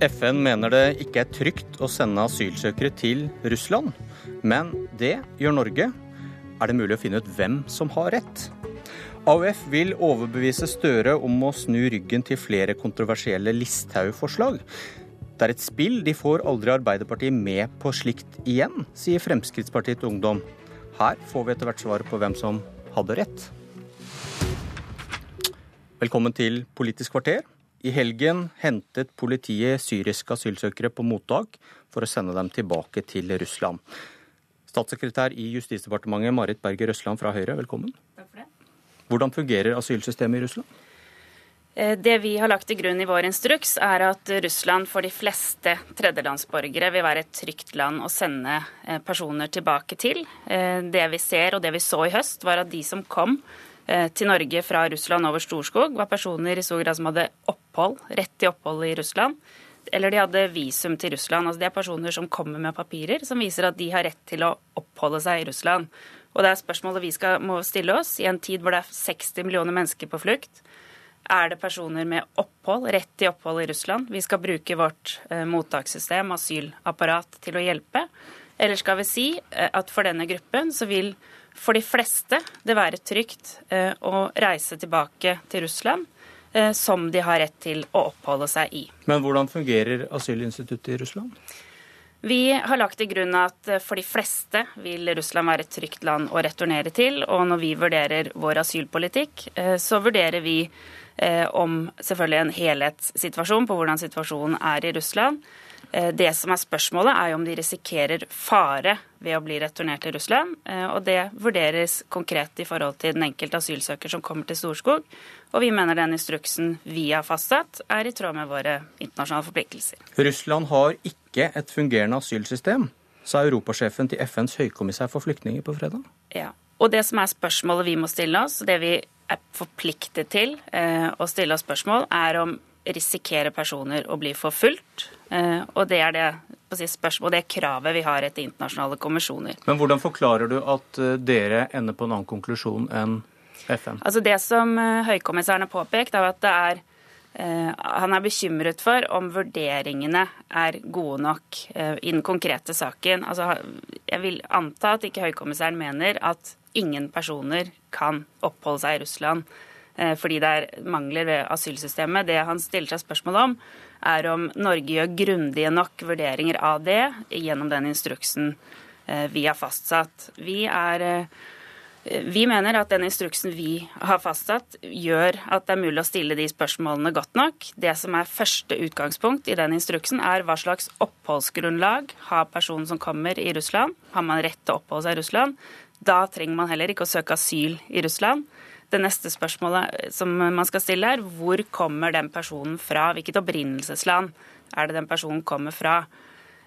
FN mener det ikke er trygt å sende asylsøkere til Russland, men det gjør Norge. Er det mulig å finne ut hvem som har rett? AUF vil overbevise Støre om å snu ryggen til flere kontroversielle Listhaug-forslag. Det er et spill, de får aldri Arbeiderpartiet med på slikt igjen, sier Fremskrittspartiet Ungdom. Her får vi etter hvert svaret på hvem som hadde rett. Velkommen til Politisk kvarter. I helgen hentet politiet syriske asylsøkere på mottak for å sende dem tilbake til Russland. Statssekretær i Justisdepartementet Marit Berger Røsland fra Høyre, velkommen. Takk for det. Hvordan fungerer asylsystemet i Russland? Eh, det vi har lagt til grunn i vår instruks, er at Russland for de fleste tredjelandsborgere vil være et trygt land å sende eh, personer tilbake til. Eh, det vi ser og det vi så i høst, var at de som kom til Norge fra Russland over Storskog, var personer i stor grad som hadde opphold, rett til opphold i Russland. Eller de hadde visum til Russland. Altså det er personer som kommer med papirer som viser at de har rett til å oppholde seg i Russland. Og det er spørsmålet vi skal, må stille oss i en tid hvor det er 60 millioner mennesker på flukt. Er det personer med opphold, rett til opphold i Russland? Vi skal bruke vårt eh, mottakssystem, asylapparat, til å hjelpe. Eller skal vi si eh, at for denne gruppen så vil for de fleste det være trygt eh, å reise tilbake til Russland, som de har rett til å oppholde seg i. Men hvordan fungerer asylinstituttet i Russland? Vi har lagt til grunn at eh, for de fleste vil Russland være et trygt land å returnere til. Og når vi vurderer vår asylpolitikk, så vurderer vi om selvfølgelig en helhetssituasjon på hvordan situasjonen er i Russland. Eh, det som er spørsmålet, er jo om de risikerer fare ved å bli returnert til Russland. Eh, og det vurderes konkret i forhold til den enkelte asylsøker som kommer til Storskog. Og vi mener den instruksen vi har fastsatt, er i tråd med våre internasjonale forpliktelser. Russland har ikke et fungerende asylsystem, sa europasjefen til FNs høykommissær for flyktninger på fredag. Ja, og det som er spørsmålet vi må stille oss, det vi er forpliktet til eh, å stille oss spørsmål, er om risikerer personer å bli forfulgt. Eh, og det er det, spørsmål, det kravet vi har etter internasjonale konvensjoner. Men hvordan forklarer du at eh, dere ender på en annen konklusjon enn FN? Altså Det som eh, høykommissæren har påpekt, er at det er han er bekymret for om vurderingene er gode nok i den konkrete saken. Altså, jeg vil anta at ikke høykommissæren mener at ingen personer kan oppholde seg i Russland fordi det er mangler ved asylsystemet. Det han stiller seg spørsmål om, er om Norge gjør grundige nok vurderinger av det gjennom den instruksen eh, vi har fastsatt. Vi, er, eh, vi mener at den instruksen vi har fastsatt, gjør at det er mulig å stille de spørsmålene godt nok. Det som er første utgangspunkt i den instruksen, er hva slags oppholdsgrunnlag har personen som kommer i Russland. Har man rett til å oppholde seg i Russland? Da trenger man heller ikke å søke asyl i Russland. Det neste spørsmålet som man skal stille, er hvor kommer den personen fra? Hvilket opprinnelsesland er det den personen kommer fra?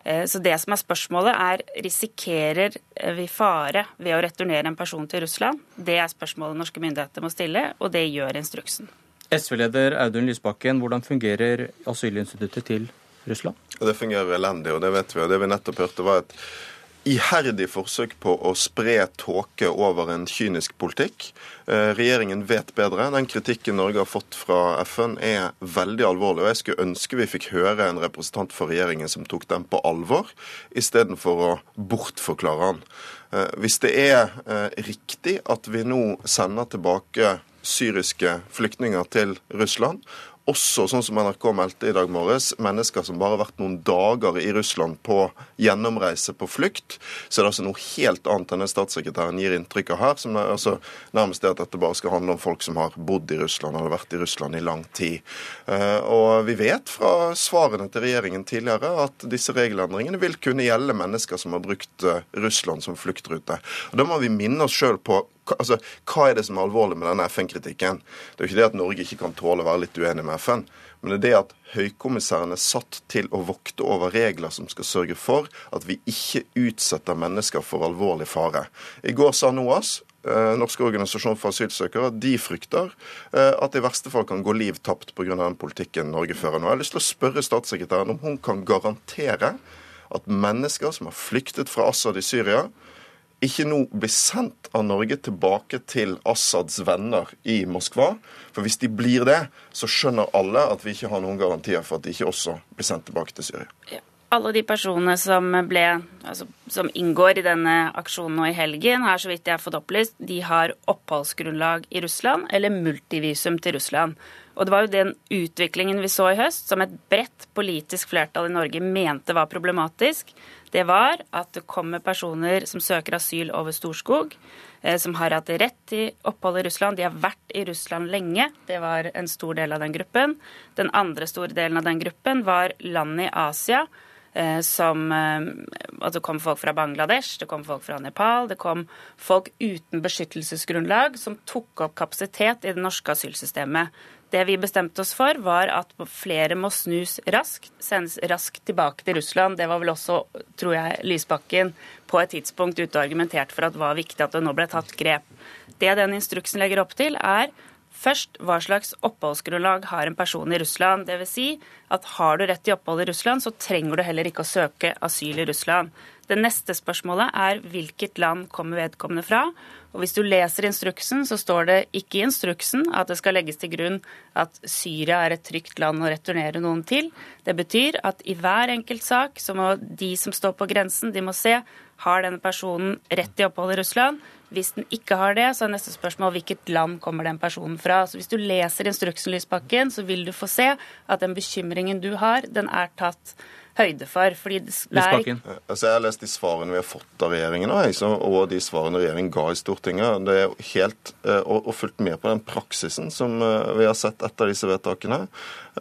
Eh, så det som er spørsmålet, er risikerer vi fare ved å returnere en person til Russland? Det er spørsmålet norske myndigheter må stille, og det gjør instruksen. SV-leder Audun Lysbakken, hvordan fungerer asylinstituttet til Russland? Det fungerer elendig, og det vet vi. Og det vi nettopp hørte, var et iherdig forsøk på å spre tåke over en kynisk politikk. Eh, regjeringen vet bedre. Den kritikken Norge har fått fra FN er veldig alvorlig. og Jeg skulle ønske vi fikk høre en representant for regjeringen som tok den på alvor, istedenfor å bortforklare den. Eh, hvis det er eh, riktig at vi nå sender tilbake syriske flyktninger til Russland, også, sånn som NRK meldte i dag morges, mennesker som bare har vært noen dager i Russland på gjennomreise på flukt. Så det er altså noe helt annet enn det statssekretæren gir inntrykk av her. som er altså Nærmest det at dette bare skal handle om folk som har bodd i Russland eller vært i Russland i lang tid. Eh, og vi vet fra svarene til regjeringen tidligere at disse regelendringene vil kunne gjelde mennesker som har brukt eh, Russland som fluktrute. Og Da må vi minne oss sjøl på altså, hva er det som er alvorlig med denne FN-kritikken? Det er jo ikke det at Norge ikke kan tåle å være litt uenig med FN, men det er det at høykommissæren er satt til å vokte over regler som skal sørge for at vi ikke utsetter mennesker for alvorlig fare. I går sa NOAS eh, Norsk organisasjon for asylsøkere, de frykter eh, at det i verste fall kan gå liv tapt pga. den politikken Norge fører nå. Jeg har lyst til å spørre statssekretæren om hun kan garantere at mennesker som har flyktet fra Assad i Syria, ikke nå blir sendt av Norge tilbake til Assads venner i Moskva. For hvis de blir det, så skjønner alle at vi ikke har noen garantier for at de ikke også blir sendt tilbake til Syria. Ja. Alle de personene som, ble, altså, som inngår i denne aksjonen nå i helgen, her så vidt jeg har fått opplyst, de har oppholdsgrunnlag i Russland eller multivisum til Russland. Og det var jo den utviklingen vi så i høst, som et bredt politisk flertall i Norge mente var problematisk. Det var at det kommer personer som søker asyl over Storskog, eh, som har hatt rett til opphold i Russland. De har vært i Russland lenge. Det var en stor del av den gruppen. Den andre store delen av den gruppen var land i Asia Eh, som at det kom folk fra Bangladesh, det kom folk fra Nepal, det kom folk uten beskyttelsesgrunnlag som tok opp kapasitet i det norske asylsystemet. Det vi bestemte oss for, var at flere må snus raskt, sendes raskt tilbake til Russland. Det var vel også, tror jeg, Lysbakken på et tidspunkt ute og argumentert for at det var viktig at det nå ble tatt grep. Det den instruksen legger opp til, er Først, hva slags oppholdsgrunnlag har en person i Russland? Dvs. Si at har du rett til opphold i Russland, så trenger du heller ikke å søke asyl i Russland. Det neste spørsmålet er hvilket land kommer vedkommende fra? Og Hvis du leser instruksen, så står det ikke i instruksen at det skal legges til grunn at Syria er et trygt land å returnere noen til. Det betyr at i hver enkelt sak så må de som står på grensen, de må se har denne personen rett til opphold i Russland. Hvis den ikke har det, så er neste spørsmål hvilket land kommer den personen fra. Så Hvis du leser instruksen, Lysbakken, så vil du få se at den bekymringen du har, den er tatt høyde for. fordi det er... Altså, Jeg har lest de svarene vi har fått av regjeringen og de svarene regjeringen ga i Stortinget. Det er helt, eh, og, og fulgt med på den praksisen som eh, vi har sett etter disse vedtakene.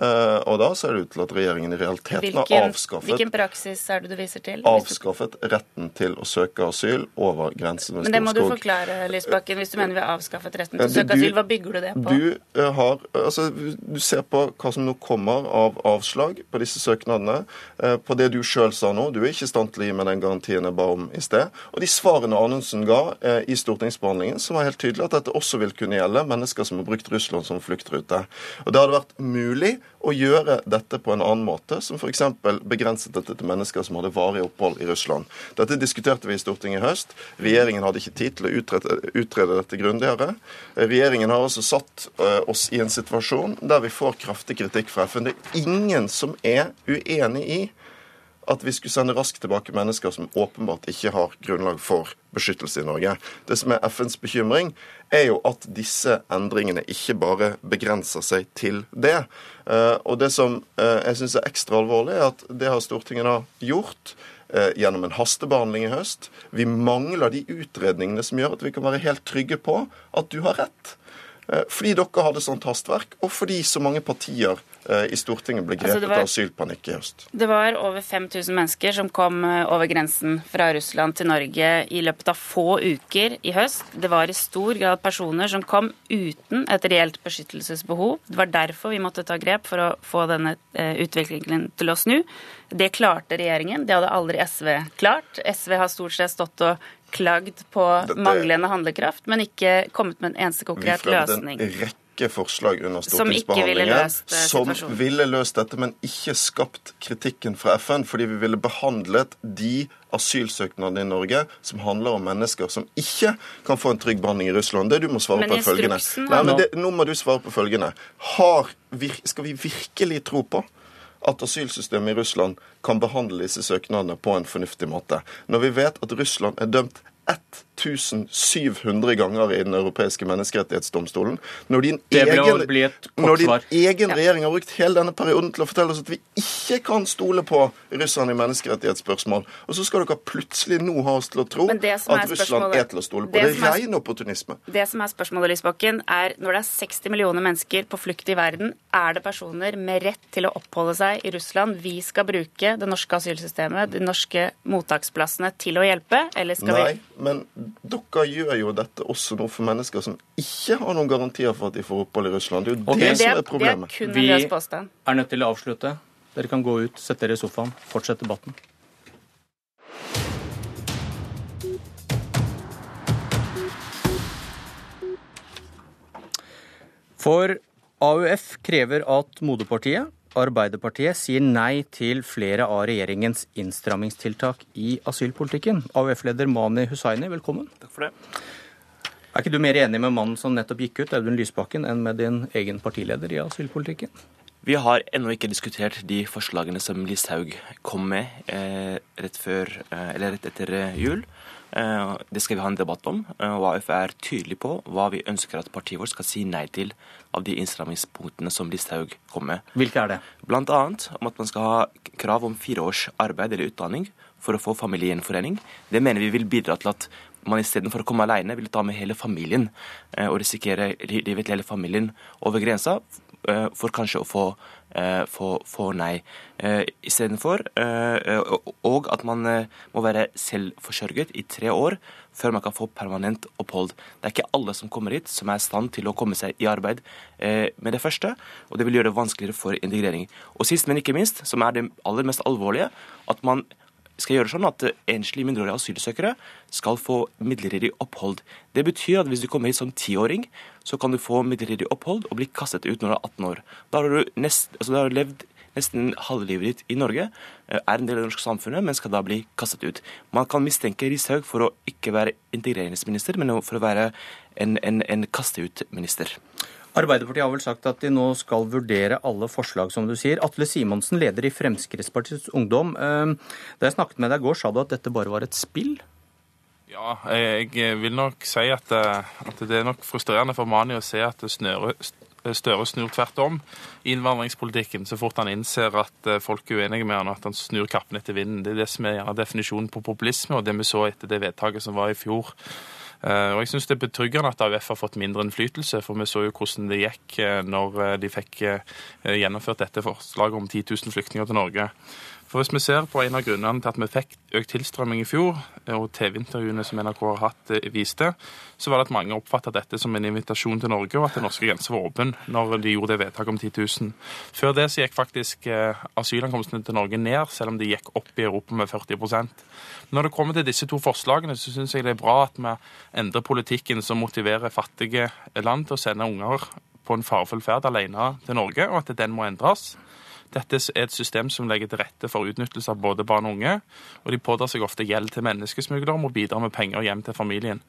Og da ser det ut til at regjeringen i realiteten hvilken, har avskaffet Hvilken praksis er det du viser til? Avskaffet retten til å søke asyl over grensen ved Storskog. Men det må du forklare, Lysbakken, hvis du mener vi har avskaffet retten til å søke asyl. Hva bygger du det på? Du, har, altså, du ser på hva som nå kommer av avslag på disse søknadene. Eh, på det du sjøl sa nå. Du er ikke i stand til å gi meg den garantien jeg ba om i sted. Og de svarene Anundsen ga eh, i stortingsbehandlingen, som var helt tydelig at dette også vil kunne gjelde mennesker som har brukt Russland som fluktrute. Og Det hadde vært mulig å gjøre dette på en annen måte, som f.eks. begrenset dette til mennesker som hadde varig opphold i Russland. Dette diskuterte vi i Stortinget i høst. Regjeringen hadde ikke tid til å utrede, utrede dette grundigere. Regjeringen har altså satt uh, oss i en situasjon der vi får kraftig kritikk fra FN. Det er ingen som er uenig i at vi skulle sende raskt tilbake mennesker som åpenbart ikke har grunnlag for beskyttelse i Norge. Det som er FNs bekymring, er jo at disse endringene ikke bare begrenser seg til det. Eh, og det som eh, jeg syns er ekstra alvorlig, er at det har Stortinget da gjort eh, gjennom en hastebehandling i høst. Vi mangler de utredningene som gjør at vi kan være helt trygge på at du har rett. Fordi dere hadde sånt hastverk, og fordi så mange partier Eh, i Stortinget ble grepet altså var, av asylpanikk i høst. Det var over 5000 mennesker som kom eh, over grensen fra Russland til Norge i løpet av få uker i høst. Det var i stor grad personer som kom uten et reelt beskyttelsesbehov. Det var derfor vi måtte ta grep for å få denne eh, utviklingen til å snu. Det klarte regjeringen. Det hadde aldri SV klart. SV har stort sett stått og klagd på Dette, manglende handlekraft, men ikke kommet med en eneste konkret løsning. En rekke forslag under stortingsbehandlingen som, ville som ville løst dette, men ikke skapt kritikken fra FN, fordi vi ville behandlet de asylsøknadene i Norge som handler om mennesker som ikke kan få en trygg behandling i Russland. Det du må svare på er følgende. Nei, men det, nå må du svare på følgende. Har, skal vi virkelig tro på at asylsystemet i Russland kan behandle disse søknadene på en fornuftig måte. Når vi vet at Russland er dømt 1700 ganger i Den europeiske menneskerettighetsdomstolen. Når din, egen, når din egen, regjering har brukt hele denne perioden til å fortelle oss at vi ikke kan stole på russerne i menneskerettighetsspørsmål, og så skal dere plutselig nå ha oss til å tro at Russland er til å stole på. Det, det er ren opportunisme. Det som er spørsmålet, Lysbakken, er når det er 60 millioner mennesker på flukt i verden, er det personer med rett til å oppholde seg i Russland vi skal bruke det norske asylsystemet, de norske mottaksplassene, til å hjelpe, eller skal Nei. vi men dere gjør jo dette også nå for mennesker som ikke har noen garantier for at de får opphold i Russland. Det er jo okay. det, som er problemet. Det er Vi er nødt til å avslutte. Dere kan gå ut, sette dere i sofaen, fortsett debatten. For AUF krever at moderpartiet Arbeiderpartiet sier nei til flere av regjeringens innstrammingstiltak i asylpolitikken. AUF-leder Mani Hussaini, velkommen. Takk for det. Er ikke du mer enig med mannen som nettopp gikk ut, Audun Lysbakken, enn med din egen partileder i asylpolitikken? Vi har ennå ikke diskutert de forslagene som Listhaug kom med eh, rett, før, eh, rett etter eh, jul. Eh, det skal vi ha en debatt om. Eh, og AUF er tydelig på hva vi ønsker at partiet vårt skal si nei til av de innstrammingspunktene som Listhaug kom med. Hvilke er det? Blant annet om at man skal ha krav om fire års arbeid eller utdanning for å få familiegjenforening. Det mener vi vil bidra til at man istedenfor å komme alene, vil ta med hele familien eh, og risikere livet til hele familien over grensa for kanskje å få, få, få nei eh, istedenfor. Og at man må være selvforsørget i tre år før man kan få permanent opphold. Det er ikke alle som kommer hit som er i stand til å komme seg i arbeid med det første, og det vil gjøre det vanskeligere for integrering. Og sist, men ikke minst, som er det aller mest alvorlige, at man skal gjøre sånn at enslige mindreårige asylsøkere skal få midlertidig opphold. Det betyr at hvis du kommer hit som tiåring, så kan du få midlertidig opphold og bli kastet ut når du er 18 år. Da har du, nest, altså da har du levd nesten halve livet ditt i Norge, eh, er en del av det norske samfunnet, men skal da bli kastet ut. Man kan mistenke Rishaug for å ikke være integreringsminister, men for å være en, en, en kaste-ut-minister. Arbeiderpartiet har vel sagt at de nå skal vurdere alle forslag, som du sier. Atle Simonsen, leder i Fremskrittspartiets Ungdom. Eh, da jeg snakket med deg i går, sa du at dette bare var et spill? Ja, jeg vil nok si at, eh, at det er nok frustrerende for Mani å se at Støre snur tvert om i innvandringspolitikken så fort han innser at eh, folk er uenige med han, og at han snur kappen etter vinden. Det er det som er definisjonen på populisme, og det vi så etter det vedtaket som var i fjor. Eh, og jeg syns det er betryggende at AUF har fått mindre innflytelse, for vi så jo hvordan det gikk eh, når eh, de fikk gjennomført dette forslaget om 10 000 flyktninger til Norge. For Hvis vi ser på en av grunnene til at vi fikk økt tilstrømming i fjor, og TV-intervjuene som NRK har hatt, viste, så var det at mange oppfattet dette som en invitasjon til Norge, og at den norske grensen var åpen når de gjorde det vedtaket om 10 000. Før det så gikk faktisk asylankomstene til Norge ned, selv om de gikk opp i Europa med 40% Når det kommer til disse to forslagene, så syns jeg det er bra at vi endrer politikken som motiverer fattige land til å sende unger på en farefull ferd alene til Norge, og at den må endres. Dette er et system som legger til rette for utnyttelse av både barn og unge. Og de pådrar seg ofte gjeld til menneskesmuglere og bidra med penger hjem til familien.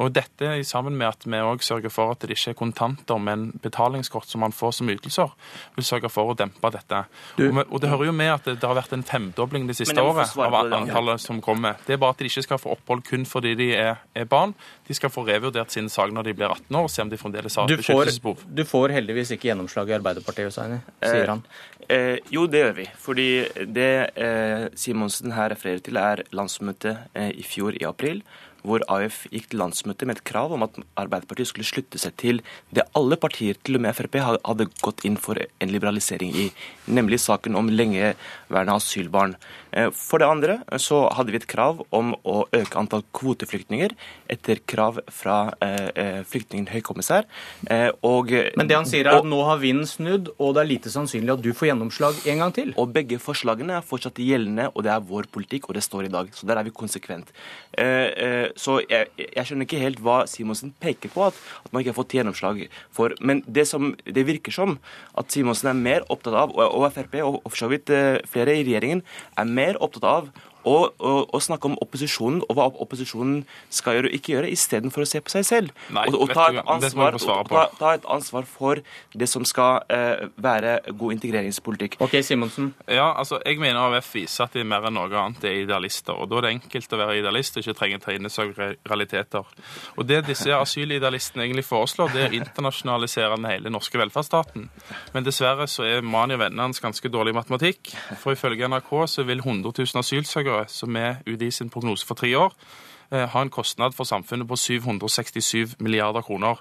Og dette sammen med at vi òg sørger for at det ikke er kontanter, men betalingskort som man får som ytelser, vil sørge for å dempe dette. Og, med, og, det hører jo med at det, det har vært en femdobling det siste året av antallet som kommer. Det er bare at de ikke skal få opphold kun fordi de er, er barn. De skal få revurdert sin sak når de blir 18 år, og se om de fremdeles har beskyttelsesbehov. Du får heldigvis ikke gjennomslag i Arbeiderpartiet, Hussaini, sier han. Eh, Eh, jo, det gjør vi. Fordi det eh, Simonsen her refererer til, er landsmøtet eh, i fjor i april hvor AUF gikk til landsmøte med et krav om at Arbeiderpartiet skulle slutte seg til det alle partier, til og med Frp, hadde gått inn for en liberalisering i, nemlig saken om lengeværende asylbarn. Eh, for det andre så hadde vi et krav om å øke antall kvoteflyktninger etter krav fra eh, eh flyktningen høykommissær. Eh, og, Men det han sier er at nå har vinden snudd, og det er lite sannsynlig at du får gjennomslag en gang til? Og begge forslagene er fortsatt gjeldende, og det er vår politikk, og det står i dag. Så der er vi konsekvent. Eh, eh, så jeg, jeg, skjønner ikke helt hva Simonsen peker på at, at, man ikke har fått gjennomslag for. Men det, som, det virker som at Simonsen er mer opptatt av, og, og Frp og for så vidt flere i regjeringen, er mer opptatt av og, og, og, snakke om opposisjonen og hva opposisjonen skal gjøre og ikke gjøre, istedenfor å se på seg selv. Nei, og, og ta, et ansvar, ta, ta, et ansvar, for det som skal eh, være god integreringspolitikk. Ok, Simonsen. Ja, altså, Jeg mener AUF viser at de mer enn noe annet er idealister. og Da er det enkelt å være idealist og ikke trenge å ta inn i seg realiteter. Og Det disse asylidealistene egentlig foreslår, det er å internasjonalisere den hele norske velferdsstaten. Men dessverre så er Mani og vennene hans ganske dårlig i matematikk. For ifølge NRK så vil 100 000 asylsøkere innbyggere, som er UDI sin prognose for tre år, eh, har en kostnad for samfunnet på 767 milliarder kroner.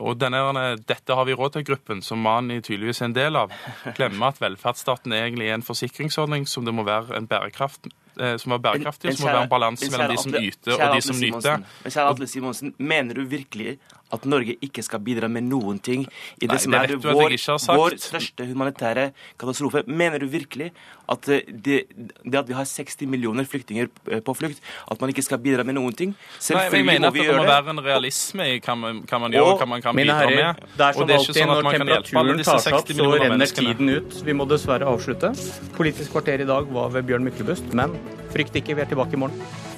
Og denne, Dette har vi råd til, gruppen, som Mani tydeligvis er en del av. Glemmer at velferdsstaten er egentlig er en forsikringsordning som det må være en bærekraft eh, som var bærekraftig, og som må være en balanse mellom de som yter og de som nyter. Men kjære Atle Simonsen, mener du virkelig at Norge ikke skal bidra med noen ting i det Nei, som er det vår, vår største humanitære katastrofe. Mener du virkelig at eh, det, det at vi har 60 millioner flyktninger eh, på flukt, at man ikke skal bidra med noen ting? Nei, men jeg Selvfølgelig mener må at vi det må det. være en realisme i hva man, hva man gjør Og, og hva man kan bidra herrer, med. det er Og som det er ikke alltid sånn at når man kan hjelpe alle temperaturen disse tar 60 seg opp, så renner tiden ut. Vi må dessverre avslutte. Politisk kvarter i dag var ved Bjørn Myklebust, men frykt ikke, vi er tilbake i morgen.